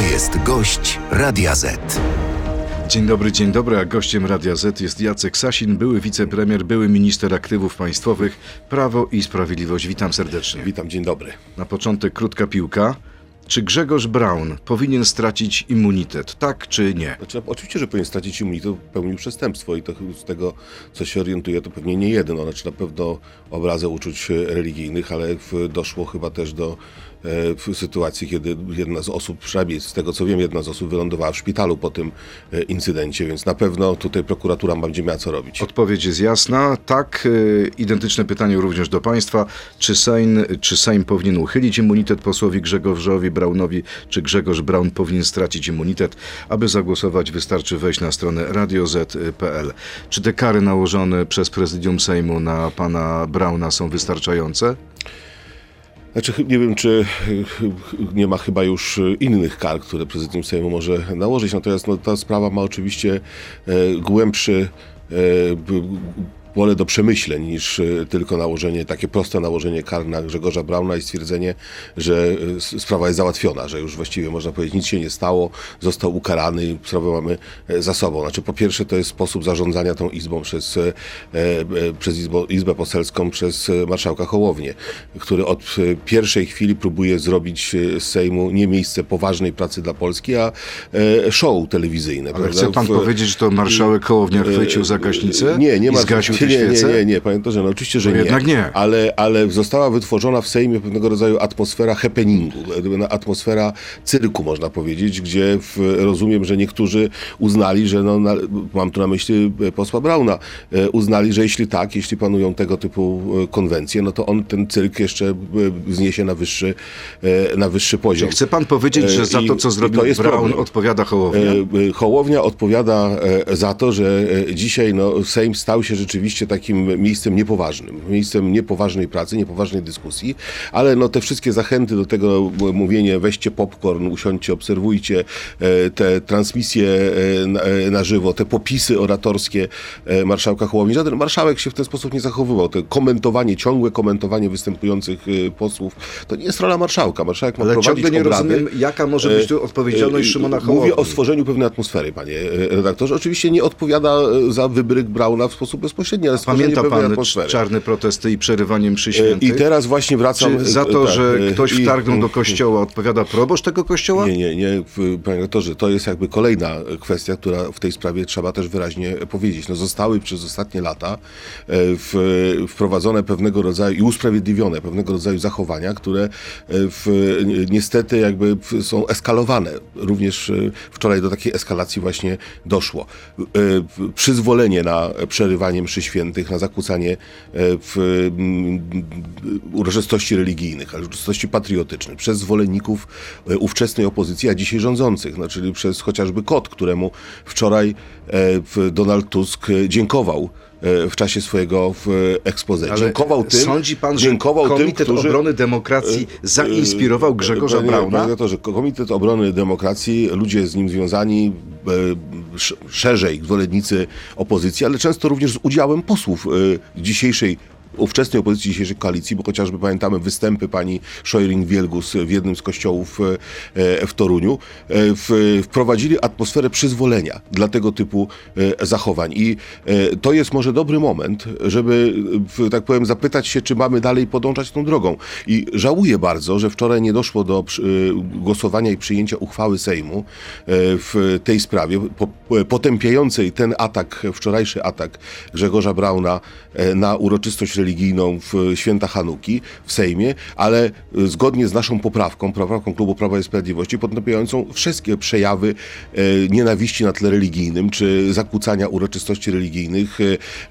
Jest gość Radia Z. Dzień dobry, dzień dobry, a gościem Radia Z jest Jacek Sasin, były wicepremier, były minister aktywów państwowych, Prawo i Sprawiedliwość. Witam serdecznie. Witam, dzień dobry. Na początek krótka piłka. Czy Grzegorz Braun powinien stracić immunitet, tak czy nie? Znaczy, oczywiście, że powinien stracić immunitet, popełnił przestępstwo i to z tego, co się orientuje, to pewnie nie jeden. Znaczy na pewno obrazę uczuć religijnych, ale doszło chyba też do w sytuacji, kiedy jedna z osób, przynajmniej z tego co wiem, jedna z osób wylądowała w szpitalu po tym e, incydencie, więc na pewno tutaj prokuratura będzie miała co robić. Odpowiedź jest jasna. Tak, e, identyczne pytanie również do Państwa. Czy Sejm, czy Sejm powinien uchylić immunitet posłowi Grzegorzowi Braunowi, czy Grzegorz Braun powinien stracić immunitet? Aby zagłosować wystarczy wejść na stronę radioz.pl. Czy te kary nałożone przez prezydium Sejmu na pana Brauna są wystarczające? Znaczy, nie wiem, czy nie ma chyba już innych kar, które prezydium Sejmu może nałożyć. Natomiast no, ta sprawa ma oczywiście e, głębszy e, pole do przemyśleń niż e, tylko nałożenie, takie proste nałożenie kar na Grzegorza Brauna i stwierdzenie, że e, sprawa jest załatwiona, że już właściwie można powiedzieć nic się nie stało, został ukarany i sprawę mamy e, za sobą. Znaczy po pierwsze to jest sposób zarządzania tą izbą przez, przez Izbo, Izbę Poselską, przez marszałka Hołownię, który od pierwszej chwili próbuje zrobić z Sejmu nie miejsce poważnej pracy dla Polski, a show telewizyjne. Ale prawda? chce pan W- powiedzieć, że to marszałek Hołownia chwycił za gaśnicę Nie, nie ma zgasił nie, nie, nie, nie, panie doktorze, no oczywiście, że No nie. jednak nie. Ale, ale została wytworzona w Sejmie pewnego rodzaju atmosfera happeningu, atmosfera cyrku, można powiedzieć, gdzie w, rozumiem, że niektórzy uznali, że no, na, mam tu na myśli e, posła Brauna, e, uznali, że jeśli tak, jeśli panują tego typu e, konwencje, no to on ten cyrk jeszcze e, wzniesie na wyższy, na wyższy poziom. Chce pan powiedzieć, że za i- to, co zrobił to Braun, problem. odpowiada Hołownia? Hołownia odpowiada za to, że dzisiaj no, Sejm stał się rzeczywiście takim miejscem niepoważnym, miejscem niepoważnej pracy, niepoważnej dyskusji, ale no, te wszystkie zachęty do tego mówienie weźcie popcorn, usiądźcie, obserwujcie e, te transmisje e, na, e, na żywo, te popisy oratorskie marszałka Hołowni. Żaden marszałek się w ten sposób nie zachowywał. To komentowanie, ciągłe komentowanie występujących e, posłów, to nie jest rola marszałka. Marszałek ma Ale prowadzić ciągle nie obrady. rozumiem, jaka może być tu odpowiedzialność Szymona Mówię Hołowni. o stworzeniu pewnej atmosfery, panie redaktorze. Oczywiście nie odpowiada za wybryk Brauna w sposób bezpośredni, ale Pamięta pan czarne protesty i przerywanie mszy E, świętych? I teraz właśnie wracam... Czy za e, to, tak, że e, ktoś i- wtargnął do kościoła, odpowiada proboszcz tego kościoła? Nie, nie, nie, panie redaktorze, to jest jakby kolejna kwestia, która w tej sprawie trzeba też wyraźnie powiedzieć. No, zostały przez ostatnie lata w, wprowadzone pewnego rodzaju i usprawiedliwione pewnego rodzaju zachowania, które w, niestety jakby są eskalowane. Również wczoraj do takiej eskalacji właśnie doszło. Przyzwolenie na przerywanie mszy świętych, na zakłócanie e, w, mm, uroczystości religijnych, ale uroczystości patriotycznych przez zwolenników e, ówczesnej opozycji, a dzisiaj rządzących, no, czyli przez chociażby KOT, któremu wczoraj e, Donald Tusk dziękował w czasie swojego. Ale dziękował tym, sądzi pan, że dziękował Komitet tym, którzy, Obrony Demokracji zainspirował Grzegorza Panie- Brauna? Panie redaktorze, Komitet Obrony Demokracji, ludzie z nim związani, e, sz- szerzej zwolennicy opozycji, ale często również z udziałem posłów e, dzisiejszej ówczesnej opozycji, dzisiejszej koalicji, bo chociażby pamiętamy występy pani Szojring-Wielgus w jednym z kościołów e, w Toruniu, e, wprowadzili atmosferę przyzwolenia dla tego typu e, zachowań. I e, to jest może dobry moment, żeby, tak powiem, zapytać się, czy mamy dalej podążać tą drogą. I żałuję bardzo, że wczoraj nie doszło do e, głosowania i przyjęcia uchwały Sejmu e, w tej sprawie, po, potępiającej ten atak, wczorajszy atak Grzegorza Brauna e, na uroczystość religijną w święta Hanuki w Sejmie, ale e, zgodnie z naszą poprawką, poprawką Klubu Prawa i Sprawiedliwości, potępiającą wszystkie przejawy e, nienawiści na tle religijnym, czy zakłócania uroczystości religijnych,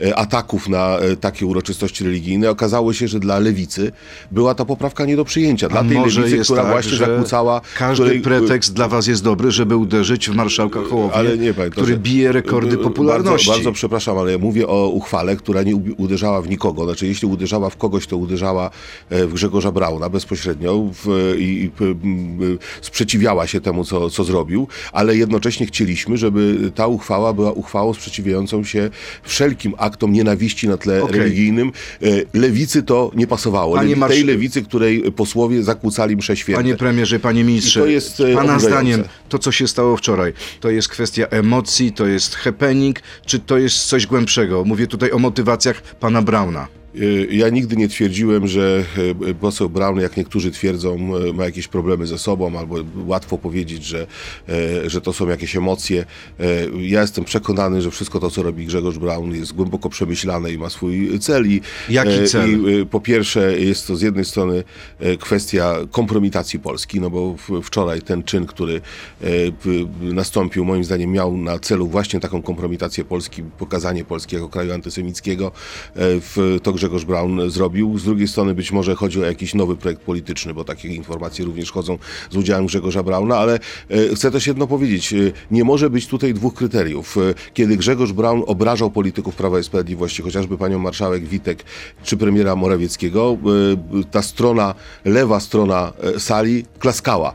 e, ataków na takie uroczystości religijne. Okazało się, że dla lewicy była ta poprawka nie do przyjęcia. Dla A tej może lewicy, która tak, właśnie zakłócała... Każdy której- pretekst dla was jest dobry, żeby uderzyć w marszałka Hołownię, który bije rekordy popularności. Bardzo, bardzo przepraszam, ale ja mówię o uchwale, która nie uderzała w nikogo. Znaczy jeśli uderzała w kogoś, to uderzała e, w Grzegorza Brauna bezpośrednio w, i, i m, sprzeciwiała się temu, co, co zrobił, ale jednocześnie chcieliśmy, żeby ta uchwała była uchwałą sprzeciwiającą się wszelkim aktom nienawiści na tle Okej. religijnym. E, Lewicy to nie pasowało. Panie Lewi, tej lewicy, której posłowie zakłócali msze święte. Panie premierze, panie ministrze, I to jest, e, pana oburzające. zdaniem to, co się stało wczoraj, to jest kwestia emocji, to jest happening, czy to jest coś głębszego? Mówię tutaj o motywacjach pana Brauna. Y, Ja nigdy nie twierdziłem, że y, poseł Brown, jak niektórzy twierdzą, y, ma jakieś problemy ze sobą, albo łatwo powiedzieć, że, że to są jakieś emocje. Ja jestem przekonany, że wszystko to, co robi Grzegorz Brown jest głęboko przemyślane i ma swój cel. I, Jaki cel? I po pierwsze jest to z jednej strony kwestia kompromitacji Polski, no bo wczoraj ten czyn, który nastąpił, moim zdaniem miał na celu właśnie taką kompromitację Polski, pokazanie Polski jako kraju antysemickiego. W, to Grzegorz Braun zrobił. Z drugiej strony być może chodzi o jakiś nowy projekt polityczny, bo takie informacje również chodzą z udziałem Grzegorza Brauna, ale e, chcę też jedno powiedzieć. E, Nie może być tutaj dwóch kryteriów. E, Kiedy Grzegorz Braun obrażał polityków Prawa i Sprawiedliwości, chociażby panią marszałek Witek czy premiera Morawieckiego, ta strona, lewa strona sali klaskała.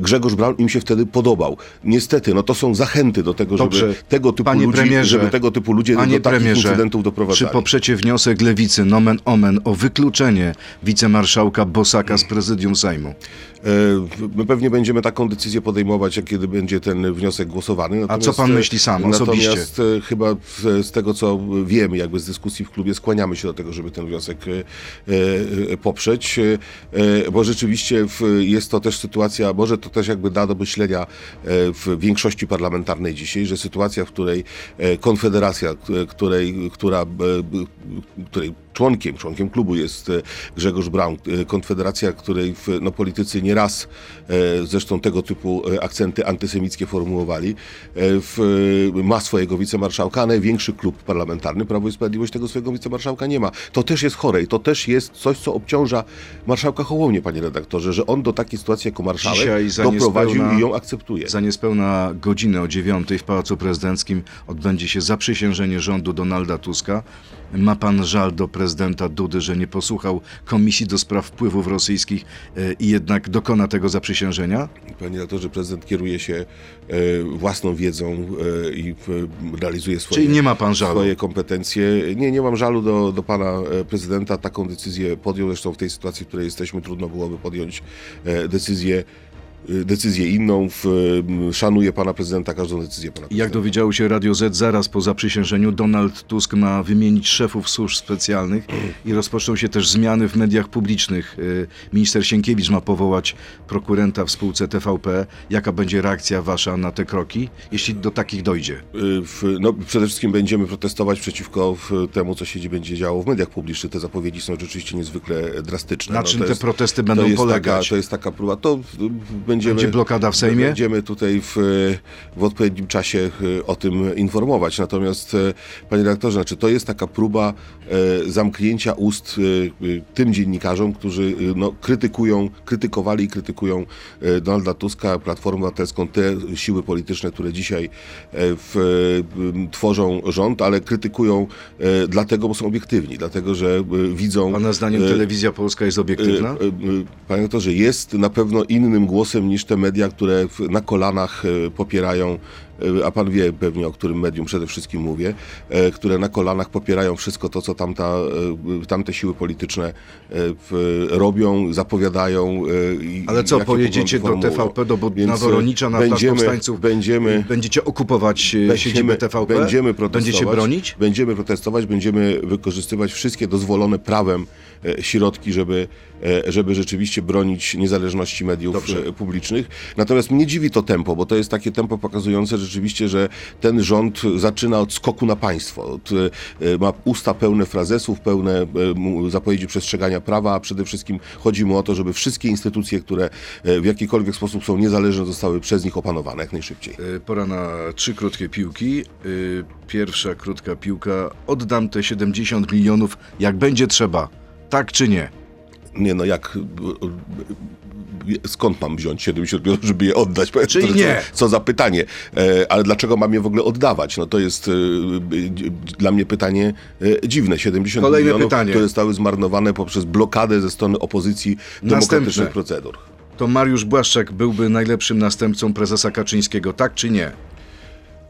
Grzegorz Braun im się wtedy podobał. Niestety, no to są zachęty do tego, Dobrze. żeby tego typu Panie ludzi, żeby tego typu ludzie do, takich incydentów czy doprowadzali. poprzecie wniosek lewicy nomen omen o wykluczenie wicemarszałka Bosaka z prezydium Sejmu? E, My pewnie będziemy taką decyzję podejmować, jak kiedy będzie ten wniosek głosowany. Natomiast, co pan myśli sam osobiście? Natomiast e, chyba z, tego, co wiemy, jakby z dyskusji w klubie, skłaniamy się do tego, żeby ten wniosek e, e, poprzeć, e, e, bo rzeczywiście jest to też sytuacja, może to też jakby da do myślenia e, w większości parlamentarnej dzisiaj, że sytuacja, w której e, Konfederacja, której, która, e, której członkiem, członkiem klubu jest e, Grzegorz Braun, e, Konfederacja, której w, no, politycy nieraz e, zresztą tego typu akcenty antysemickie formułowali, w, ma swojego wicemarszałka, a największy klub parlamentarny, Prawo i Sprawiedliwość, tego swojego wicemarszałka nie ma. To też jest chore i to też jest coś, co obciąża marszałka Hołownię, panie redaktorze, że on do takiej sytuacji jako marszałek Dzisiaj doprowadził niespełna- i ją akceptuje. Za niespełna godzinę o dziewiątej w Pałacu Prezydenckim odbędzie się zaprzysiężenie rządu Donalda Tuska. Ma pan żal do prezydenta Dudy, że nie posłuchał Komisji do Spraw Wpływów Rosyjskich e, i jednak dokona tego zaprzysiężenia? Panie redaktorze, prezydent kieruje się e, własną wiedzą e, i realizuje swoje, Czyli nie ma pan żalu? swoje kompetencje. Nie, nie mam żalu do, do pana prezydenta. Taką decyzję podjął. Zresztą w tej sytuacji, w której jesteśmy, trudno byłoby podjąć decyzję, decyzję inną. W, m, szanuję pana prezydenta, każdą decyzję pana Jak prezydenta. dowiedziało się Radio Z, zaraz po zaprzysiężeniu Donald Tusk ma wymienić szefów służb specjalnych i rozpoczną się też zmiany w mediach publicznych. Y, Minister Sienkiewicz ma powołać prokurenta w spółce TVP. Jaka będzie reakcja wasza na te kroki, jeśli do takich dojdzie? Y, no, przede wszystkim będziemy protestować przeciwko temu, co się będzie działo w mediach publicznych. Te zapowiedzi są rzeczywiście niezwykle drastyczne. Na No, czym to te jest- protesty to będą jest polegać? Taka, to jest taka próba. To w- będziemy, Będzie blokada w Sejmie? Będziemy tutaj w, w odpowiednim czasie e, o tym informować. Natomiast, e, panie redaktorze, znaczy, to jest taka próba e, zamknięcia ust tym dziennikarzom, którzy no, krytykują, krytykowali i krytykują Donalda Tuska, Platformę Obywatelską, te siły polityczne, które dzisiaj w, tworzą rząd, ale krytykują dlatego, bo są obiektywni, dlatego, że widzą... Pana zdaniem telewizja polska jest obiektywna? Panie doktorze, jest na pewno innym głosem niż te media, które na kolanach e, popierają, a pan wie pewnie o którym medium przede wszystkim mówię, e, które na kolanach popierają wszystko to, co tamta, e, tamte siły polityczne e, robią, zapowiadają. e, Ale co, pojedziecie do. TVP, do na e, Woronicza, na Plac będziemy, Powstańców? Będziemy, Będziecie okupować e, siedzibę TVP? Będziemy protestować. Będziecie bronić? Będziemy protestować, będziemy wykorzystywać wszystkie dozwolone prawem e, środki, żeby, e, żeby rzeczywiście bronić niezależności mediów Dobrze. e, publicznych. Natomiast mnie dziwi to tempo, bo to jest takie tempo pokazujące rzeczywiście, że ten rząd zaczyna od skoku na państwo. Od, e, ma usta pełne frazesów, pełne e, zapowiedzi przestrzegania prawa, a przede wszystkim chodzi mu o to, żeby wszystkie instytucje, które e, w jakikolwiek sposób są niezależne, zostały przez nich opanowane jak najszybciej. Pora na trzy krótkie piłki. Pierwsza krótka piłka. Oddam te 70 milionów, jak będzie trzeba. Tak czy nie? Nie no, jak skąd mam wziąć 70 milionów, żeby je oddać? Czyli co, nie. Co, za pytanie. E, ale dlaczego mam je w ogóle oddawać? No to jest e, e, dla mnie pytanie dziwne. 70 Kolejne milionów, pytanie. które zostały zmarnowane poprzez blokadę ze strony opozycji demokratycznych Następne. procedur. To Mariusz Błaszczak byłby najlepszym następcą prezesa Kaczyńskiego, tak czy nie?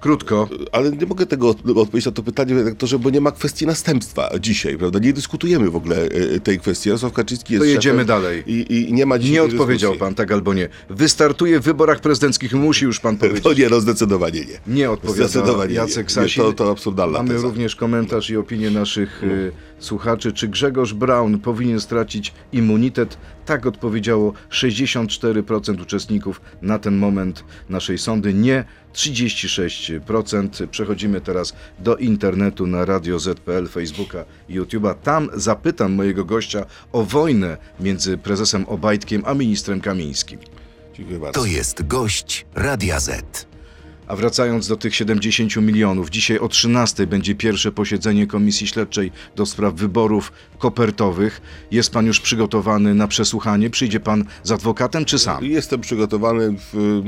Krótko. Ale nie mogę tego od- odpowiedzieć na to pytanie, redaktorze, bo nie ma kwestii następstwa dzisiaj, prawda? Nie dyskutujemy w ogóle e, tej kwestii. Jarosław Kaczyński jest To jedziemy dalej. I, I nie ma dzisiaj Nie odpowiedział dyskusji. pan tak albo nie. Wystartuje w wyborach prezydenckich, musi już pan powiedzieć. No nie, no zdecydowanie nie. Nie Zdecydowanie Jacek. Sasin. Nie, to, to absurdalna Mamy teza. również komentarz i opinię naszych y, słuchaczy. Czy Grzegorz Braun powinien stracić immunitet? Tak odpowiedziało 64% uczestników na ten moment naszej sądy. Nie 36%. Przechodzimy teraz do internetu na Radio ZPL, Facebooka i YouTube'a. Tam zapytam mojego gościa o wojnę między prezesem Obajtkiem a ministrem Kamińskim. Dziękuję bardzo. To jest gość Radia Z. A wracając do tych 70 milionów, dzisiaj o 13 będzie pierwsze posiedzenie Komisji Śledczej do spraw wyborów kopertowych. Jest pan już przygotowany na przesłuchanie? Przyjdzie pan z adwokatem czy sam? Jestem przygotowany, w,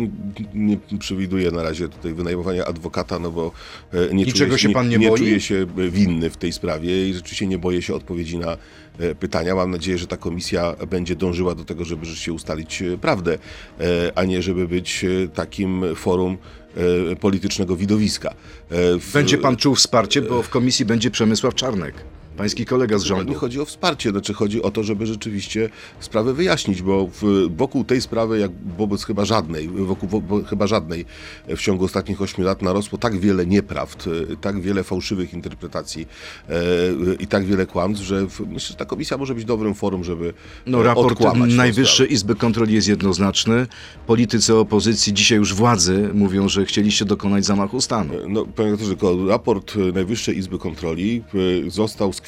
nie przewiduję na razie tutaj wynajmowania adwokata, no bo e, nie, Niczego czuję, się pan nie nie boi? czuję się winny w tej sprawie i rzeczywiście nie boję się odpowiedzi na e, pytania. Mam nadzieję, że ta komisja będzie dążyła do tego, żeby rzeczywiście ustalić e, prawdę, e, a nie żeby być e, takim forum e, politycznego widowiska. E, w- Będzie pan czuł wsparcie, bo w komisji będzie Przemysław Czarnek, pański kolega z Nie rządu. chodzi o wsparcie, znaczy chodzi o to, żeby rzeczywiście sprawę wyjaśnić, bo w, wokół tej sprawy, jak wobec chyba żadnej, wokół wo, chyba żadnej w ciągu ostatnich ośmiu lat narosło tak wiele nieprawd, e, tak wiele fałszywych interpretacji e, i tak wiele kłamstw, że w, myślę, że ta komisja może być dobrym forum, żeby No, e, raport Najwyższej. Izby Kontroli jest jednoznaczny. Politycy opozycji, dzisiaj już władzy, mówią, że chcieliście dokonać zamachu stanu. No, panie doktorze, raport e, Najwyższej Izby Kontroli e, został skwitowany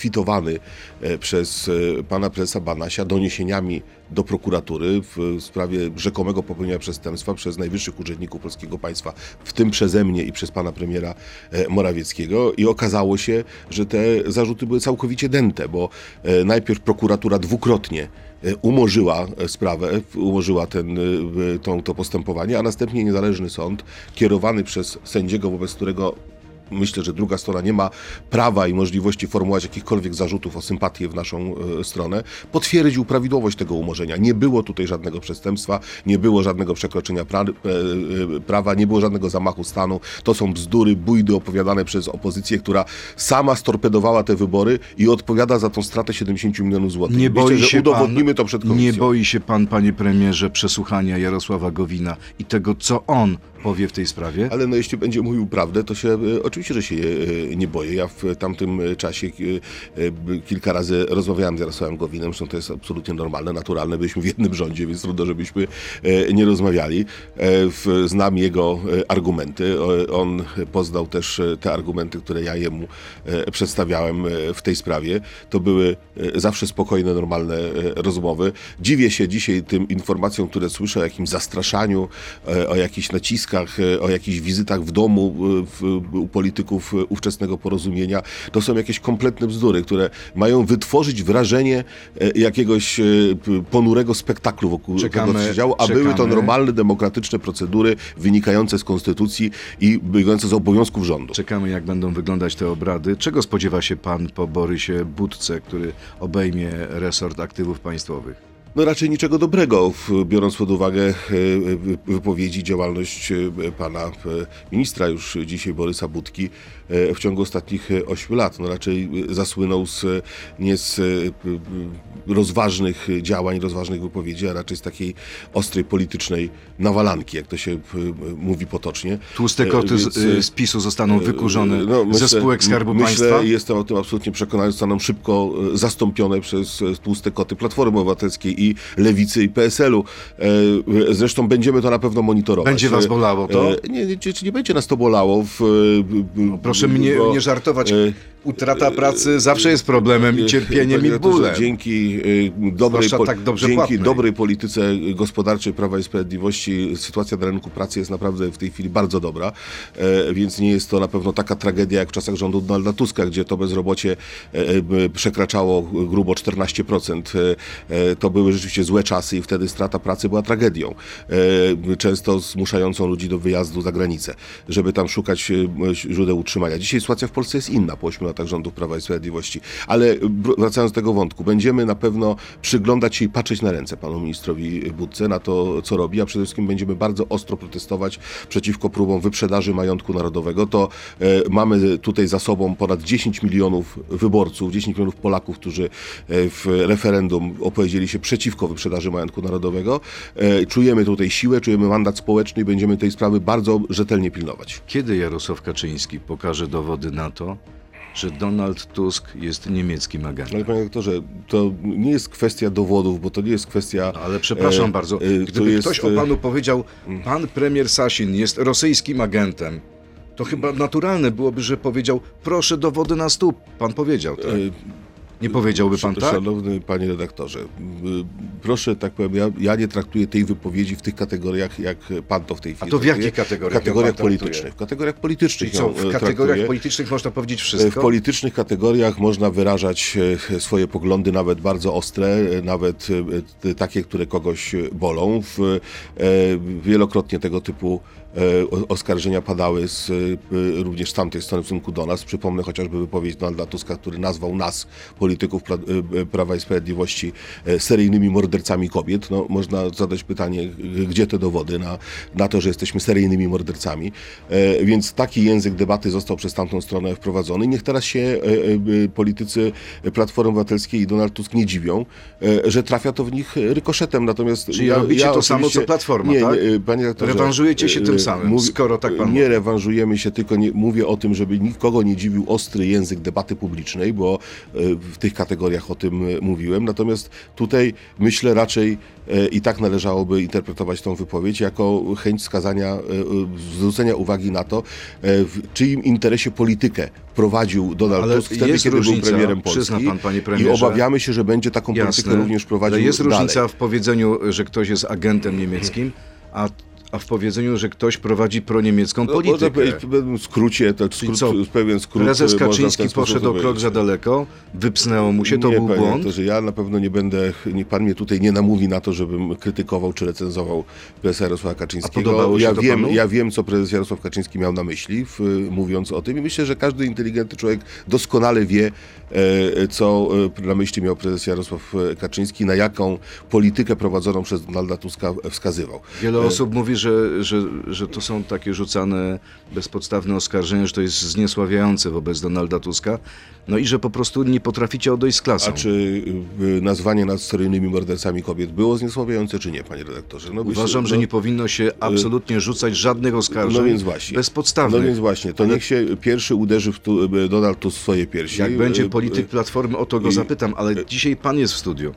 e, przez e, pana prezesa Banasia doniesieniami do prokuratury w sprawie rzekomego popełnienia przestępstwa przez najwyższych urzędników polskiego państwa, w tym przeze mnie i przez pana premiera e, Morawieckiego. I okazało się, że te zarzuty były całkowicie dęte, bo e, najpierw prokuratura dwukrotnie e, umorzyła e, sprawę, umorzyła ten, e, to postępowanie, a następnie niezależny sąd, kierowany przez sędziego, wobec którego myślę, że druga strona nie ma prawa i możliwości formułować jakichkolwiek zarzutów o sympatię w naszą e, stronę, potwierdził prawidłowość tego umorzenia. Nie było tutaj żadnego przestępstwa, nie było żadnego przekroczenia pra, e, e, prawa, nie było żadnego zamachu stanu. To są bzdury, bójdy opowiadane przez opozycję, która sama storpedowała te wybory i odpowiada za tą stratę 70 milionów złotych. Nie boi się udowodnimy pan, to przed komisją. Nie boi się pan, panie premierze, przesłuchania Jarosława Gowina i tego, co on powie w tej sprawie? Ale no jeśli będzie mówił prawdę, to się e, oczywiście, że się e, nie boję. Ja w tamtym e, czasie kilka razy rozmawiałem z Jarosławem Gowinem, zresztą to jest absolutnie normalne, naturalne. Byliśmy w jednym rządzie, więc trudno, żebyśmy nie rozmawiali. Znam jego argumenty. On poznał też te argumenty, które ja jemu przedstawiałem w tej sprawie. To były zawsze spokojne, normalne rozmowy. Dziwię się dzisiaj tym informacjom, które słyszę o jakimś zastraszaniu, o jakichś naciskach, e, o jakichś wizytach w domu e, w, u polityków e, ówczesnego porozumienia. To są jakieś kompletne bzdury, które mają wytworzyć wrażenie jakiegoś ponurego spektaklu wokół Czekamy, tego, co się działo, a były to czekamy. normalne, demokratyczne procedury wynikające z konstytucji i wynikające z obowiązków rządu. Czekamy, jak będą wyglądać te obrady. Czego spodziewa się pan po Borysie Budce, który obejmie resort aktywów państwowych? No raczej niczego dobrego, biorąc pod uwagę e, wy- wypowiedzi, działalność e, pana e, ministra już dzisiaj Borysa Budki e, w ciągu ostatnich e, ośmiu lat. No raczej e, zasłynął z, e, nie z e, rozważnych działań, rozważnych wypowiedzi, a raczej z takiej ostrej politycznej nawalanki, jak to się mówi potocznie. Tłuste E, koty z, więc, y, z PiSu zostaną wykurzone no, myślę- ze spółek Skarbu myślę, Państwa? jestem o tym absolutnie przekonany, zostaną szybko e, zastąpione przez e, tłuste koty Platformy Obywatelskiej i Lewicy i PSL-u. E, Zresztą będziemy to na pewno monitorować. Będzie was bolało to? E, Nie, nie, nie będzie nas to bolało. W, proszę mnie nie żartować. Utrata pracy zawsze jest problemem i cierpieniem Panie i bólem. Dzięki, y, dobrej, po- tak dzięki płatnej. dobrej polityce gospodarczej Prawa i Sprawiedliwości sytuacja na rynku pracy jest naprawdę w tej chwili bardzo dobra, e, więc nie jest to na pewno taka tragedia jak w czasach rządu Donalda Tuska, gdzie to bezrobocie e, e, przekraczało grubo 14%. E, e, To były rzeczywiście złe czasy i wtedy strata pracy była tragedią, często zmuszającą ludzi do wyjazdu za granicę, żeby tam szukać źródeł utrzymania. Dzisiaj sytuacja w Polsce jest inna po 8 latach rządów Prawa i Sprawiedliwości, ale wr- wracając do tego wątku, będziemy na pewno przyglądać się i patrzeć na ręce panu ministrowi Budce, na to, co robi, a przede wszystkim będziemy bardzo ostro protestować przeciwko próbom wyprzedaży majątku narodowego. To e, mamy tutaj za sobą ponad 10 milionów wyborców, 10 milionów Polaków, którzy e, w referendum opowiedzieli się przeciwko wyprzedaży majątku narodowego. E, czujemy tutaj siłę, czujemy mandat społeczny i będziemy tej sprawy bardzo rzetelnie pilnować. Kiedy Jarosław Kaczyński pokaże dowody na to, że Donald Tusk jest niemieckim agentem? Ale panie doktorze, to nie jest kwestia dowodów, bo to nie jest kwestia... No, Ale przepraszam e, bardzo, e, gdyby jest, ktoś o e, panu powiedział, pan premier Sasin jest rosyjskim agentem, to chyba naturalne byłoby, że powiedział, proszę dowody na stół. Pan powiedział, tak? e, Nie powiedziałby pan tak? Szanowny panie redaktorze, y, proszę tak powiem, ja, ja nie traktuję tej wypowiedzi w tych kategoriach, jak pan to w tej chwili to w jakich kategoriach W kategoriach politycznych. W kategoriach politycznych co, w e, kategoriach politycznych można powiedzieć W wszystko? politycznych kategoriach można wyrażać swoje poglądy, nawet bardzo ostre, nawet takie, które kogoś bolą. W, wielokrotnie tego typu oskarżenia padały z, e, również z tamtej strony w stosunku do nas. Przypomnę chociażby wypowiedź Donalda Tuska, który nazwał nas, polityków pra, e, Prawa i Sprawiedliwości, e, seryjnymi mordercami kobiet. No, można zadać pytanie, gdzie te dowody na, na to, że jesteśmy seryjnymi mordercami. E, więc taki język debaty został przez tamtą stronę wprowadzony. Niech teraz się e, e, politycy Platformy Obywatelskiej i Donald Tusk nie dziwią, e, że trafia to w nich rykoszetem. Natomiast Czyli robicie to samo, co Platforma, nie, tak? Nie, e, panie redaktorze, Rewanżujecie się tym samym, skoro tak pan Nie mówi. rewanżujemy się, tylko nie, mówię o tym, żeby nikogo nie dziwił ostry język debaty publicznej, bo e, w tych kategoriach o tym e, mówiłem. Natomiast tutaj myślę raczej e, i tak należałoby interpretować tą wypowiedź jako chęć skazania, zwrócenia uwagi na to, w czyim interesie politykę prowadził Donald Ale Tusk wtedy, kiedy różnica, był premierem Polski. pan, panie I premierze. obawiamy się, że będzie taką politykę również prowadził ale jest dalej. różnica w powiedzeniu, że ktoś jest agentem niemieckim, a, a w powiedzeniu, że ktoś prowadzi proniemiecką No, można politykę. powiedzieć w pewnym skrócie, to Czyli skrót, co, pewien skrót. Prezes można ten Kaczyński poszedł o krok za daleko, wypsnęło mu się, to nie, był panie błąd. redaktorze, ja na pewno nie będę, nie, pan mnie tutaj nie namówi na to, żebym krytykował czy recenzował prezesa Jarosława Kaczyńskiego. ja, to wiem, panu? ja wiem, co prezes Jarosław Kaczyński miał na myśli, w, mówiąc o tym i myślę, że każdy inteligentny człowiek doskonale wie, e, co e, na myśli miał prezes Jarosław e, Kaczyński, na jaką politykę prowadzoną przez Donalda Tuska wskazywał. Wiele osób mówi, że, że, że to są takie rzucane bezpodstawne oskarżenia, że to jest zniesławiające wobec Donalda Tuska, no i że po prostu nie potraficie odejść z klasą. A czy y, nazwanie nas seryjnymi mordercami kobiet było zniesławiające, czy nie, panie redaktorze? No, myślę, Uważam, że no- nie powinno się absolutnie rzucać żadnych oskarżeń No więc właśnie. bezpodstawnych. No więc właśnie, to Ale niech się pierwszy uderzy w tu, e, Donald Tusk w swoje piersi. Jak będzie polityk Platformy, o to go i- zapytam, ale dzisiaj pan jest w studiu.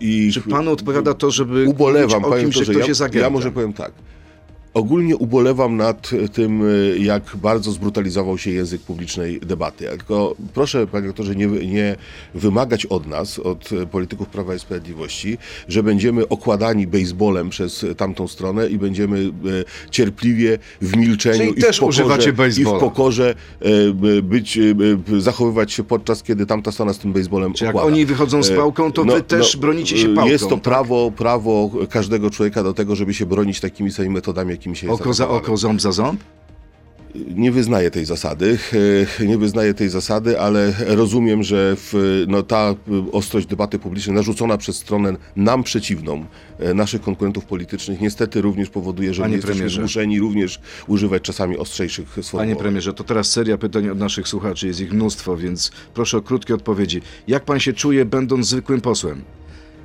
I Czy panu odpowiada to, żeby ubolewam, o kimś, że ktoś ja, jest agentem? ja może powiem tak. Ogólnie ubolewam nad tym, e, jak bardzo zbrutalizował się język publicznej debaty. Tylko proszę, panie doktorze, nie, nie wymagać od nas, od polityków Prawa i Sprawiedliwości, że będziemy okładani baseballem przez tamtą stronę i będziemy e, cierpliwie w milczeniu Czyli i też w pokorze, i w pokorze e, być, zachowywać się podczas, kiedy tamta strona z tym baseballem Czy jak okłada. oni wychodzą z pałką, to wy też bronicie się pałką, Jest to tak? prawo, prawo każdego człowieka do tego, żeby się bronić takimi samymi metodami, jakimi się Oko za oko, ząb za ząb? Nie wyznaję tej zasady, e, nie wyznaję tej zasady, ale rozumiem, że w, no, ta ostrość debaty publicznej narzucona przez stronę nam przeciwną, e, naszych konkurentów politycznych, niestety również powoduje, że Panie my jesteśmy zmuszeni również używać czasami ostrzejszych Panie sformułowań. premierze, to teraz seria pytań od naszych słuchaczy, jest ich mnóstwo, więc proszę o krótkie odpowiedzi. Jak pan się czuje, będąc zwykłym posłem?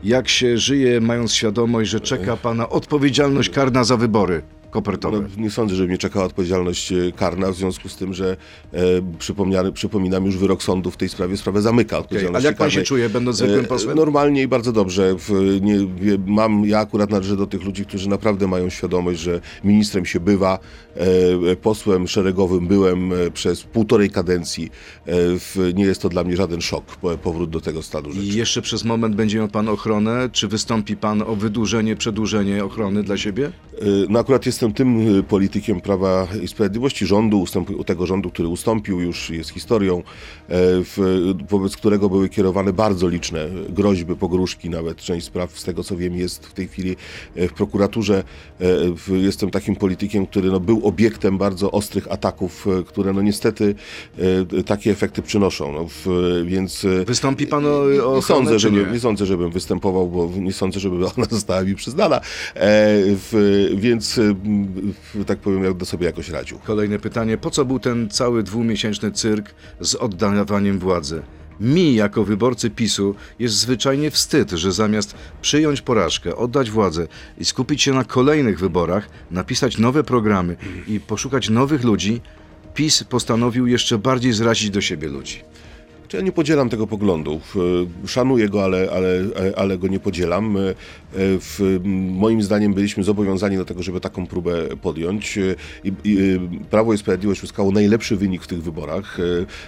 Jak się żyje, mając świadomość, że czeka pana odpowiedzialność karna za wybory? Kopertowe. No, nie sądzę, że mnie czekała odpowiedzialność e, karna, w związku z tym, że e, przypomniany, przypominam już wyrok sądu w tej sprawie, sprawę zamyka odpowiedzialności ale jak pan się czuje, będąc zwykłym E, posłem? Normalnie i bardzo dobrze. W, nie, mam, ja akurat należę do tych ludzi, którzy naprawdę mają świadomość, że ministrem się bywa, e, posłem szeregowym byłem e, przez półtorej kadencji. E, w, nie jest to dla mnie żaden szok, po- powrót do tego stanu rzeczy. I jeszcze przez moment będzie miał pan ochronę? Czy wystąpi pan o wydłużenie, przedłużenie ochrony dla siebie? No akurat jestem tym y, politykiem Prawa i Sprawiedliwości rządu, ustępu, tego rządu, który ustąpił, już jest historią, e, w, wobec którego były kierowane bardzo liczne groźby, pogróżki, nawet część spraw, z tego co wiem, jest w tej chwili e, w prokuraturze. E, Jestem takim politykiem, który no, był obiektem bardzo ostrych ataków, które no niestety takie efekty przynoszą. No, w, więc Wystąpi pan o, o nie sądzę, żeby, nie? nie sądzę, żebym występował, bo nie sądzę, żeby ona została mi przyznana. E, w, więc, tak powiem, do sobie jakoś radził. Kolejne pytanie. Po co był ten cały dwumiesięczny cyrk z oddawaniem władzy? Mi, jako wyborcy PiSu, jest zwyczajnie wstyd, że zamiast przyjąć porażkę, oddać władzę i skupić się na kolejnych wyborach, napisać nowe programy i poszukać nowych ludzi, PiS postanowił jeszcze bardziej zrazić do siebie ludzi. Ja nie podzielam tego poglądu. E, Szanuję go, ale, ale, ale go nie podzielam. E, W, moim zdaniem byliśmy zobowiązani do tego, żeby taką próbę podjąć. E, I, i, e, Prawo i Sprawiedliwość uzyskało najlepszy wynik w tych wyborach. E,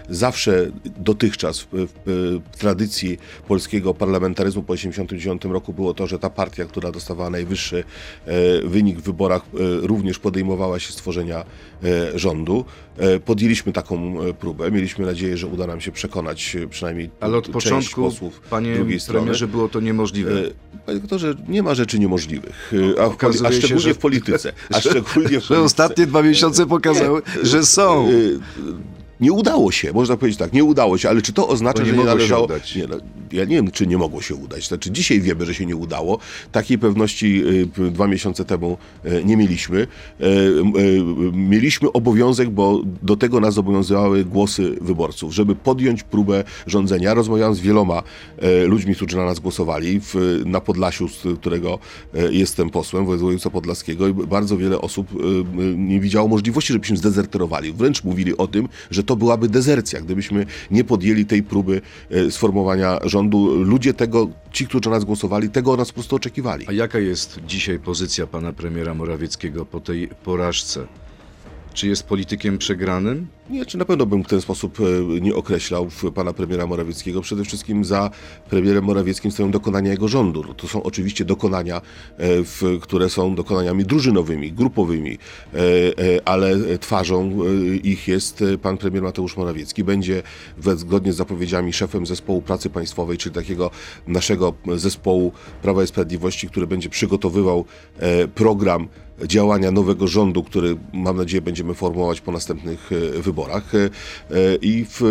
Zawsze dotychczas w, w, w tradycji polskiego parlamentaryzmu po 1989 roku było to, że ta partia, która dostawała najwyższy e, wynik w wyborach, e, również podejmowała się stworzenia e, rządu. E, Podjęliśmy taką e, próbę. Mieliśmy nadzieję, że uda nam się przekonać e, przynajmniej Ale od początku, posłów panie drugiej strony. premierze, było to niemożliwe. Panie doktorze, nie ma rzeczy niemożliwych, a, w, a się, szczególnie że- w polityce. A szczególnie w Że polityce. ostatnie dwa miesiące pokazały, że są. Nie udało się, można powiedzieć tak, nie udało się, ale czy to oznacza, nie że nie mogło się należało... udać. Nie, no, ja nie wiem, czy nie mogło się udać. Znaczy, dzisiaj wiemy, że się nie udało. Takiej pewności y, dwa miesiące temu y, nie mieliśmy. Y, Mieliśmy obowiązek, bo do tego nas zobowiązywały głosy wyborców, żeby podjąć próbę rządzenia. Rozmawiałem z wieloma ludźmi, którzy na nas głosowali na Podlasiu, z którego jestem posłem, województwa podlaskiego i bardzo wiele osób nie widziało możliwości, żebyśmy zdezerterowali. Wręcz mówili o tym, że to byłaby dezercja, gdybyśmy nie podjęli tej próby sformowania rządu. Ludzie tego, ci, którzy na nas głosowali, tego od nas po prostu oczekiwali. A jaka jest dzisiaj pozycja pana premiera Morawieckiego po tej porażce? Czy jest politykiem przegranym? Nie, czy na pewno bym w ten sposób e, nie określał pana premiera Morawieckiego. Przede wszystkim za premierem Morawieckim stoją dokonania jego rządu. To są oczywiście dokonania, e, które są dokonaniami drużynowymi, grupowymi, e, ale twarzą ich jest pan premier Mateusz Morawiecki. Będzie zgodnie z zapowiedziami szefem zespołu pracy państwowej, czyli takiego naszego zespołu Prawa i Sprawiedliwości, który będzie przygotowywał program działania nowego rządu, który mam nadzieję będziemy formułować po następnych e, wyborach e, e, i w, e,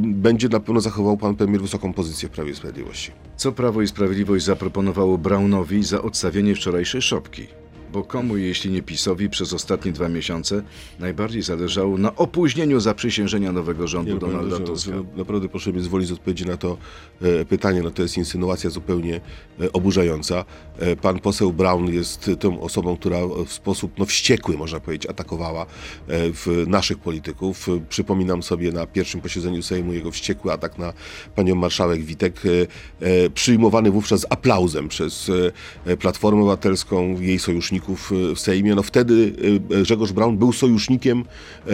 będzie na pewno zachował pan premier wysoką pozycję w Prawie i Sprawiedliwości. Co Prawo i Sprawiedliwość zaproponowało Braunowi za odstawienie wczorajszej szopki? Bo komu, jeśli nie PiSowi, przez ostatnie dwa miesiące najbardziej zależało na opóźnieniu zaprzysiężenia nowego rządu Nie, Donalda panie Tuska? doktorze, Naprawdę proszę mnie zwolić z odpowiedzi na to e, pytanie. No to jest insynuacja zupełnie e, oburzająca. E, pan poseł Brown jest tą osobą, która w sposób no, wściekły, można powiedzieć, atakowała e, w naszych polityków. E, Przypominam sobie na pierwszym posiedzeniu Sejmu jego wściekły atak na panią marszałek Witek, e, przyjmowany wówczas z aplauzem przez Platformę Obywatelską, jej sojuszników e, w Sejmie. No wtedy e, Grzegorz Braun był sojusznikiem e,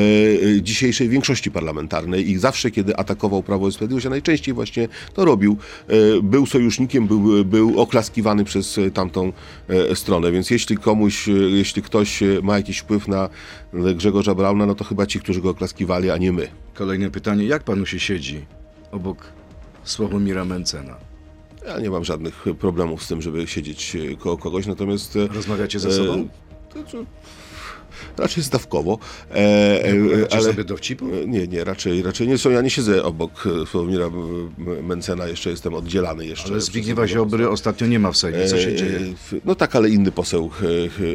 dzisiejszej większości parlamentarnej i zawsze, kiedy atakował Prawo i Sprawiedliwość, a najczęściej właśnie to robił, był sojusznikiem, był, był oklaskiwany przez tamtą stronę. Więc jeśli komuś, jeśli ktoś ma jakiś wpływ na Grzegorza Brauna, no to chyba ci, którzy go oklaskiwali, a nie my. Kolejne pytanie. Jak panu się siedzi obok Sławomira Mencena? Ja nie mam żadnych problemów z tym, żeby siedzieć e, koło kogoś, natomiast... e, Rozmawiacie ze e, sobą? to, to, raczej zdawkowo. E, e, Macie sobie dowcipu? E, Nie, nie, raczej, raczej nie są. Ja nie siedzę obok e, Sławomira Mencena, jeszcze jestem oddzielany jeszcze. Ale Zbigniewa Ziobry ostatnio nie ma w Sejmie. Co się E, dzieje? No tak, ale inny poseł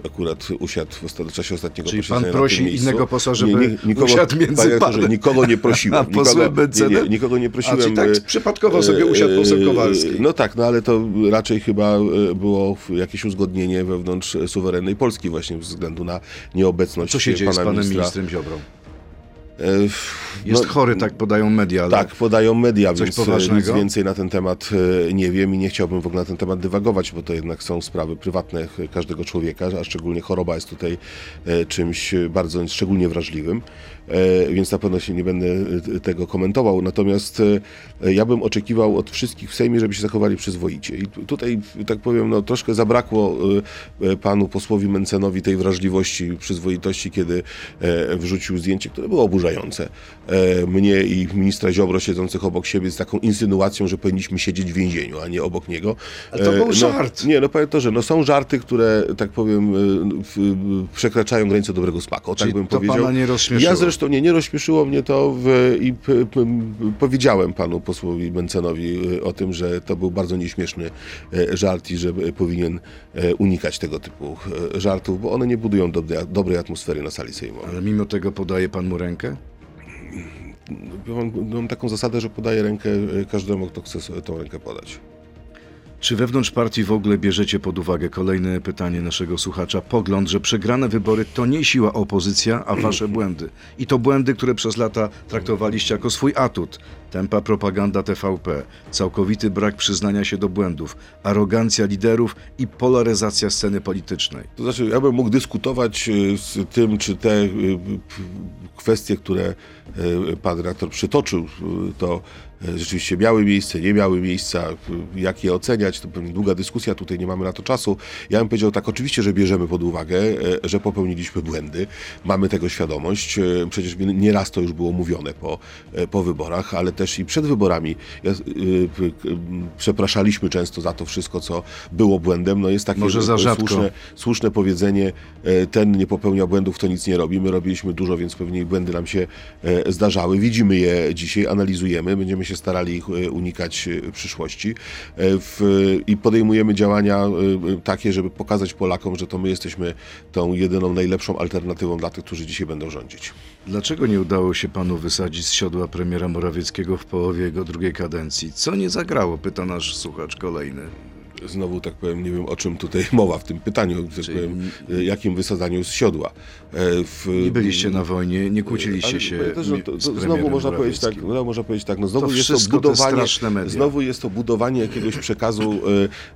akurat usiadł w czasie ostatniego Czyli pan prosi innego posła, żeby nikogo, usiadł między panie Nikogo nie prosiłem. nikogo, nie, nie, nikogo nie prosiłem. A, czyli tak przypadkowo sobie usiadł poseł Kowalski. No tak, no ale to raczej chyba było jakieś uzgodnienie wewnątrz suwerennej Polski właśnie ze względu na nieobecność Co się dzieje z pana panem ministra. ministrem Ziobrą? E, Jest no, chory, tak podają media, ale Tak, podają media, Coś więc poważnego? nic więcej na ten temat e, nie wiem i nie chciałbym w ogóle na ten temat dywagować, bo to jednak są sprawy prywatne każdego człowieka, a szczególnie choroba jest tutaj e, czymś bardzo szczególnie wrażliwym, e, więc na pewno się nie będę e, tego komentował. Natomiast e, ja bym oczekiwał od wszystkich w Sejmie, żeby się zachowali przyzwoicie. I tu- tutaj, tak powiem, no, troszkę zabrakło e, e, panu posłowi Mencenowi tej wrażliwości, przyzwoitości, kiedy e, wrzucił zdjęcie, które było oburzające. E, Mnie i ministra Ziobro siedzących obok siebie z taką insynuacją, że powinniśmy siedzieć w więzieniu, a nie obok niego. Ale to E, był no, żart. Nie, no powiem to, że no, są żarty, które, tak powiem, e, przekraczają granicę dobrego smaku. Czyli tak bym to powiedział. pana nie rozśmieszyło? Ja zresztą nie, nie rozśmieszyło mnie to w, i p, p, powiedziałem panu posłowi Mencenowi e, o tym, że to był bardzo nieśmieszny żart i że powinien unikać tego typu żartów, bo one nie budują dobre, dobrej atmosfery na sali sejmowej. Ale mimo tego podaje pan mu rękę? Mam, mam taką zasadę, że podaję rękę e, każdemu, kto chce tą rękę podać. Czy wewnątrz partii w ogóle bierzecie pod uwagę kolejne pytanie naszego słuchacza? Pogląd, że przegrane wybory to nie siła opozycja, a wasze błędy. I to błędy, które przez lata traktowaliście jako swój atut. Tempa propaganda TVP, całkowity brak przyznania się do błędów, arogancja liderów i polaryzacja sceny politycznej. To znaczy, ja bym mógł dyskutować e, z tym, czy te e, kwestie, które e, pan redaktor przytoczył, e, to e, rzeczywiście miały miejsce, nie miały miejsca, jak je oceniać, to pewnie długa dyskusja, tutaj nie mamy na to czasu. Ja bym powiedział tak, oczywiście, że bierzemy pod uwagę, że popełniliśmy błędy, mamy tego świadomość, przecież nieraz to już było mówione po, po wyborach, ale też i przed wyborami ja, przepraszaliśmy często za to wszystko, co było błędem. No jest takie Może za rzadko. słuszne, słuszne powiedzenie, ten nie popełnia błędów, to nic nie robi. My robiliśmy dużo, więc pewnie błędy nam się e, zdarzały. Widzimy je dzisiaj, analizujemy, będziemy się starali ich e, unikać w przyszłości E, w, i podejmujemy działania takie, żeby pokazać Polakom, że to my jesteśmy tą jedyną, najlepszą alternatywą dla tych, którzy dzisiaj będą rządzić. Dlaczego nie udało się panu wysadzić z siodła premiera Morawieckiego w połowie jego drugiej kadencji? Co nie zagrało? Pyta nasz słuchacz kolejny. Znowu, tak powiem, nie wiem o czym tutaj mowa w tym pytaniu, tak Czyli- powiem, e, jakim wysadzaniu z siodła. E, W, Nie byliście na wojnie, nie kłóciliście się też, mi- to, to znowu można powiedzieć tak, no, można powiedzieć tak, no znowu To jest to te budowanie, media. znowu jest to budowanie jakiegoś przekazu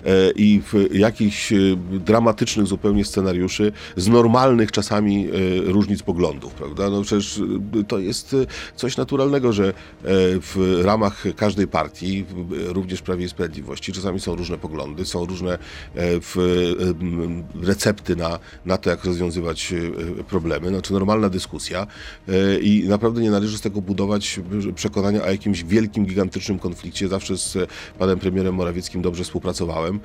e, i w jakichś dramatycznych zupełnie scenariuszy z normalnych czasami różnic poglądów, prawda? No przecież to jest coś naturalnego, że w ramach każdej partii, również Prawie i Sprawiedliwości, czasami są różne poglądy, są różne e, e, recepty na, na to, jak rozwiązywać e, problemy. Znaczy normalna dyskusja i naprawdę nie należy z tego budować przekonania o jakimś wielkim, gigantycznym konflikcie. Zawsze z panem premierem Morawieckim dobrze współpracowałem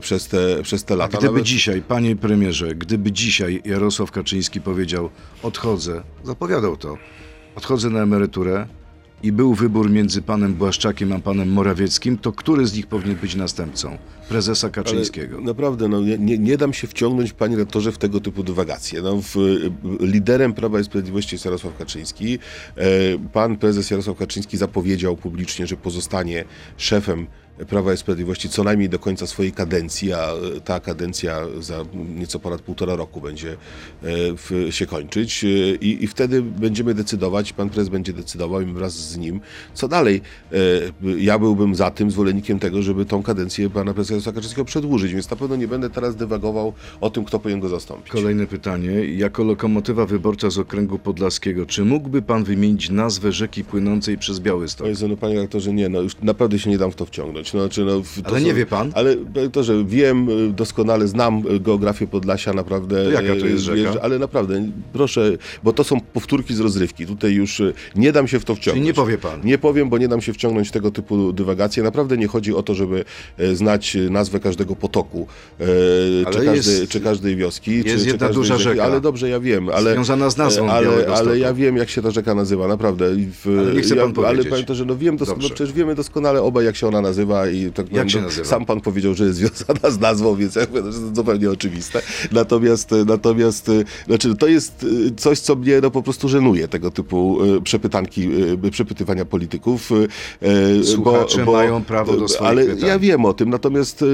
przez te, przez te lata. Gdyby Nawet- dzisiaj, panie premierze, gdyby dzisiaj Jarosław Kaczyński powiedział odchodzę, zapowiadał to, odchodzę na emeryturę i był wybór między panem Błaszczakiem a panem Morawieckim, to który z nich powinien być następcą? Prezesa Kaczyńskiego. Ale naprawdę, no, nie- nie, dam się wciągnąć, panie rektorze, w tego typu dywagacje. No, w, liderem Prawa i Sprawiedliwości jest Jarosław Kaczyński. E, Pan prezes Jarosław Kaczyński zapowiedział publicznie, że pozostanie szefem Prawa i Sprawiedliwości co najmniej do końca swojej kadencji, a e, ta kadencja za nieco ponad półtora roku będzie e, w, się kończyć E, i, i wtedy będziemy decydować, pan prezes będzie decydował i wraz z nim, co dalej. Ja byłbym za tym, zwolennikiem tego, żeby tą kadencję pana prezesa Kaczyńskiego przedłużyć, więc na pewno nie będę teraz dywagował o tym, kto powinien go zastąpić. Kolejne pytanie. Jako lokomotywa wyborcza z okręgu podlaskiego, czy mógłby pan wymienić nazwę rzeki płynącej przez Białystok? To jest, no panie rektorze, nie, no już naprawdę się nie dam w to wciągnąć. Ściągnąć. No, czy no, Ale nie wie pan? Ale to, że wiem, y, doskonale znam y, geografię Podlasia, naprawdę. To jaka to y, jest rzeka? Ale naprawdę, proszę, bo to są powtórki z rozrywki. Tutaj już nie dam się w to wciągnąć. nie powie pan? Nie powiem, bo nie dam się wciągnąć w tego typu dywagacje. Naprawdę nie chodzi o to, żeby znać nazwę każdego potoku, Ale czy, jest- każdej, czy każdej wioski. jest czy, czy jedna każdej duża rzeki. rzeka. Ale dobrze, ja wiem. Ale, Związana z nazwą ale, ale ja wiem, jak się ta rzeka nazywa, naprawdę. W, Ale nie chce pan ja, powiedzieć. Ale pamiętam, że no wiem doskonale, no przecież wiemy doskonale obaj, jak się ona nazywa. I tak Jak no? Sam pan powiedział, że jest związana z nazwą, więc ja że to zupełnie oczywiste. Natomiast, e, natomiast e, znaczy, to jest e, coś, co mnie no, po prostu żenuje, tego typu przepytanki, przepytywania polityków. Słuchacze mają prawo do swoich Ale pytań. ja wiem o tym, natomiast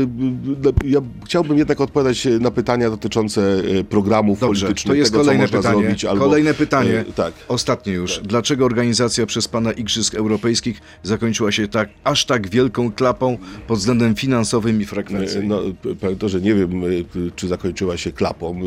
no, ja chciałbym jednak odpowiadać na pytania dotyczące programów Dobrze, politycznych, to jest tego, kolejne pytanie. zrobić. Albo, Kolejne pytanie. tak. Ostatnie już. Dlaczego organizacja przez pana Igrzysk Europejskich zakończyła się tak, aż tak wielką klapą pod względem finansowym i frekwencyjnym? No, p- powiem to, że nie wiem, y, czy zakończyła się klapą.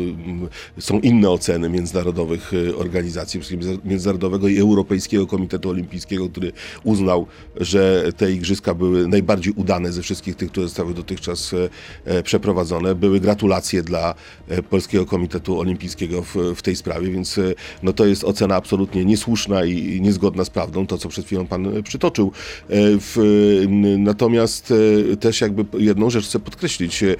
Są inne oceny międzynarodowych y, organizacji, Międzynarodowego i Europejskiego Komitetu Olimpijskiego, który uznał, że te igrzyska były najbardziej udane ze wszystkich tych, które zostały dotychczas e, e, przeprowadzone. Były gratulacje dla e, Polskiego Komitetu Olimpijskiego w, w tej sprawie, więc e, no, to jest ocena absolutnie niesłuszna i niezgodna z prawdą, to co przed chwilą pan e, przytoczył. E, W, m, natomiast e, też jakby jedną rzecz chcę podkreślić. E,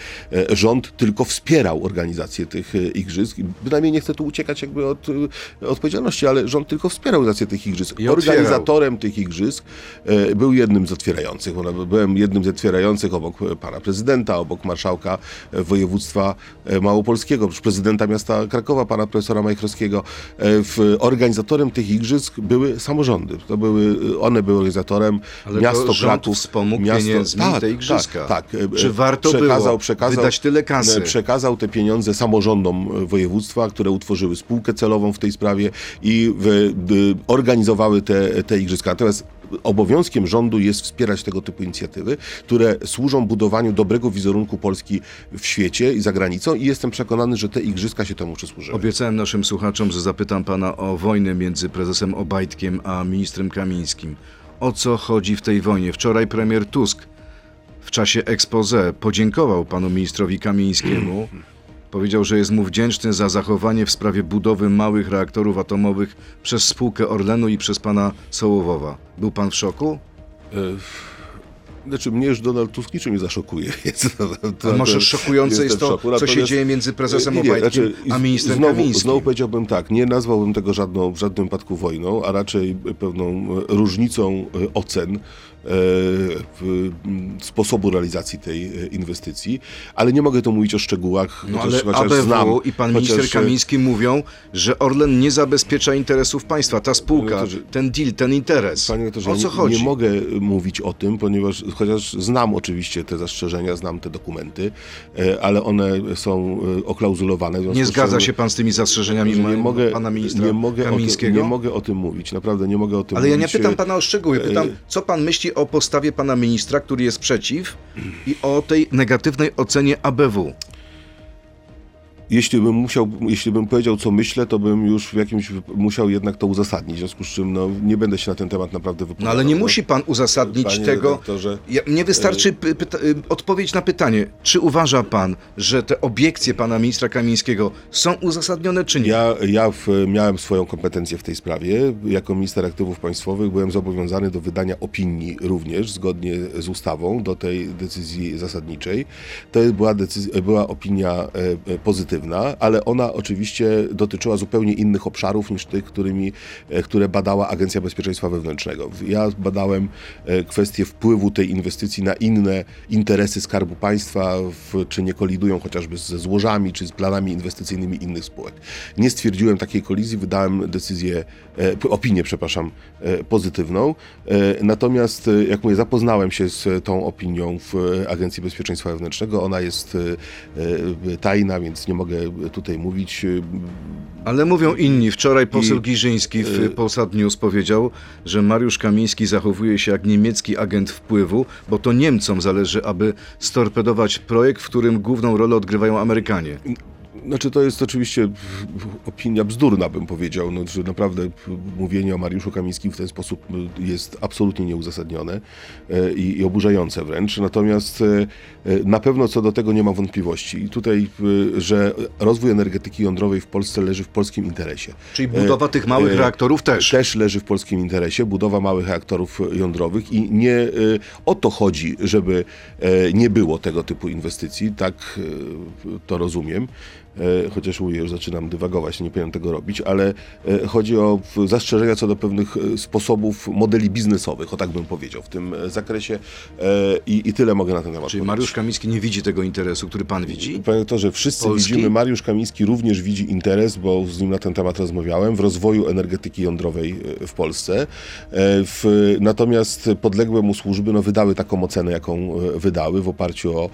Rząd tylko wspierał organizację tych e, igrzysk. Bynajmniej nie chcę tu uciekać jakby od odpowiedzialności, ale rząd tylko wspierał organizację tych igrzysk. I otwierał. Organizatorem tych igrzysk był jednym z otwierających. Byłem jednym z otwierających obok pana prezydenta, obok marszałka województwa małopolskiego, prezydenta miasta Krakowa, pana profesora Majchrowskiego. Organizatorem tych igrzysk były samorządy. To były, one były organizatorem. Ale miasto Kraków wspomógł pieniędzmi te igrzyska. Tak, tak. Czy warto było wydać tyle kasy? Przekazał te pieniądze samorządom e, województwa, które utworzyły spółkę celową w tej sprawie i w, d, organizowały te, te igrzyska. Natomiast obowiązkiem rządu jest wspierać tego typu inicjatywy, które służą budowaniu dobrego wizerunku Polski w świecie i za granicą i jestem przekonany, że te igrzyska się temu przysłużyły. Obiecałem naszym słuchaczom, że zapytam pana o wojnę między prezesem Obajtkiem a ministrem Kamińskim. O co chodzi w tej wojnie? Wczoraj premier Tusk w czasie expose podziękował panu ministrowi Kamińskiemu. Powiedział, że jest mu wdzięczny za zachowanie w sprawie budowy małych reaktorów atomowych przez spółkę Orlenu i przez pana Sołowowa. Był pan w szoku? Znaczy, mnie już Donald Tusk niczym nie zaszokuje. Więc to, to, A może to szokujące jest to, szoku. co się dzieje między prezesem Nie, Obajtkiem znaczy, a ministrem znowu, Kamińskim? Znowu powiedziałbym tak, nie nazwałbym tego żadną, w żadnym wypadku wojną, a raczej pewną e, różnicą e, ocen e, sposobu realizacji tej inwestycji, ale nie mogę tu mówić o szczegółach, No ale chociaż ABW znam. i pan chociaż, minister Kamiński mówią, że Orlen nie zabezpiecza interesów państwa. Ta spółka, to, ten deal, ten interes. Panie o co chodzi? nie mogę mówić o tym, ponieważ chociaż znam oczywiście te zastrzeżenia, znam te dokumenty, e, ale one są e, oklauzulowane. Nie zgadza się pan z tymi zastrzeżeniami nie mogę, pana ministra nie mogę o tym, Kamińskiego? nie mogę o tym mówić, naprawdę nie mogę o tym Ale ja mówić. nie pytam pana o szczegóły, pytam, e, co pan myśli o postawie pana ministra, który jest przeciw i o tej negatywnej ocenie ABW. Jeśli bym musiał, jeśli bym powiedział, co myślę, to bym już w jakimś musiał jednak to uzasadnić, w związku z czym no, nie będę się na ten temat naprawdę No wypowiadał. ale nie musi pan uzasadnić Panie tego. redaktorze, Ja, mnie wystarczy pyta, y, odpowiedź na pytanie, czy uważa pan, że te obiekcje pana ministra Kamińskiego są uzasadnione, czy nie? Ja, ja w, miałem swoją kompetencję w tej sprawie. Jako minister aktywów państwowych byłem zobowiązany do wydania opinii również, zgodnie z ustawą, do tej decyzji zasadniczej. To była, decyzja, była opinia e, pozytywna, ale ona oczywiście dotyczyła zupełnie innych obszarów niż tych, którymi, e, które badała Agencja Bezpieczeństwa Wewnętrznego. Ja badałem e, kwestię wpływu tej inwestycji na inne interesy Skarbu Państwa, w, czy nie kolidują chociażby ze złożami, czy z planami inwestycyjnymi innych spółek. Nie stwierdziłem takiej kolizji, wydałem decyzję, opinię, przepraszam, e, pozytywną. E, natomiast, e, jak mówię, zapoznałem się z tą opinią w e, Agencji Bezpieczeństwa Wewnętrznego. Ona jest e, e, tajna, więc nie mogę tutaj mówić. E, Ale mówią inni. Wczoraj poseł I- Giżyński w Polsat News powiedział, że Mariusz Kamiński zachowuje się jak niemiecki agent wpływu, bo to Niemcom zależy, aby storpedować projekt, w którym główną rolę odgrywają Amerykanie. Znaczy to jest oczywiście opinia bzdurna, bym powiedział, no, że naprawdę mówienie o Mariuszu Kamińskim w ten sposób jest absolutnie nieuzasadnione e, i, i oburzające wręcz. Natomiast e, e, na pewno co do tego nie ma wątpliwości. I tutaj, że rozwój energetyki jądrowej w Polsce leży w polskim interesie. Czyli budowa tych małych reaktorów też. Też leży w polskim interesie, budowa małych reaktorów jądrowych i nie o to chodzi, żeby nie było tego typu inwestycji, tak to rozumiem. E, Chociaż mówię, już zaczynam dywagować, nie powinienem tego robić, ale e, chodzi o zastrzeżenia co do pewnych e, sposobów, modeli biznesowych, o tak bym powiedział, w tym zakresie i, i tyle mogę na ten temat Czyli powiedzieć. Mariusz Kamiński nie widzi tego interesu, który pan widzi? Panie doktorze, wszyscy Polski? widzimy, Mariusz Kamiński również widzi interes, bo z nim na ten temat rozmawiałem, w rozwoju energetyki jądrowej w Polsce. W, natomiast podległe mu służby no, wydały taką ocenę, jaką wydały w oparciu o,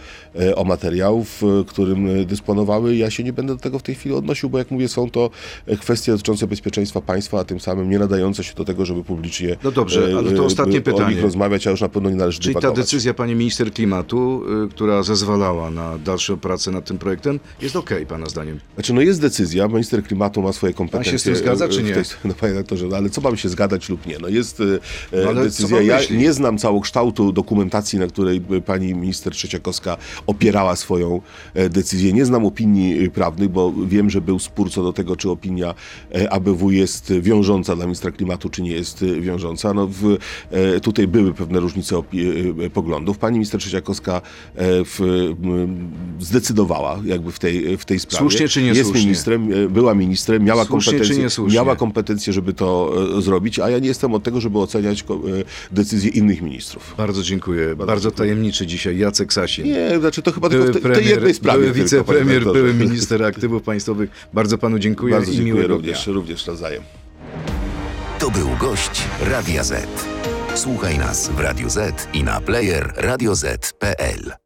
o materiał, w którym dysponowały. Ja się nie będę do tego w tej chwili odnosił, bo jak mówię, są to e, kwestie dotyczące bezpieczeństwa państwa, a tym samym nie nadające się do tego, żeby publicznie No dobrze, e, ale to e, ostatnie o pytanie. nich rozmawiać, a już na pewno nie należy Czyli ta decyzja pani minister klimatu, która zezwalała na dalszą pracę nad tym projektem, jest okej, pana zdaniem. Znaczy, no jest decyzja, minister klimatu ma swoje kompetencje. się z tym zgadza, czy nie? tej- No panie redaktorze, no ale co mam się zgadać lub nie? No jest e, No decyzja. pan Ja myśli? nie znam całokształtu dokumentacji, na której e, pani minister Trzeciakowska opierała swoją e, decyzję. Nie znam opinii e, prawnych, bo wiem, że był spór co do tego, czy opinia e, ABW jest wiążąca dla ministra klimatu, czy nie jest e, wiążąca. No w, e, tutaj były pewne różnice poglądów. Pani minister Trzeciakowska w, zdecydowała jakby w tej, w tej sprawie. Słusznie czy Jest niesłusznie? ministrem, była ministrem, miała Słusznie kompetencje, miała kompetencje, żeby to zrobić, a ja nie jestem od tego, żeby oceniać decyzje innych ministrów. Bardzo dziękuję. Bardzo, tajemniczy dzisiaj Jacek Sasin. Nie, znaczy to chyba tylko Były w te, tej jednej sprawie. były tylko, wicepremier, były minister aktywów państwowych. Bardzo panu dziękuję Bardzo i dziękuję miłego również, dnia. również nawzajem. To był gość Radia Z. Słuchaj nas w Radio Z i na player radioz.pl.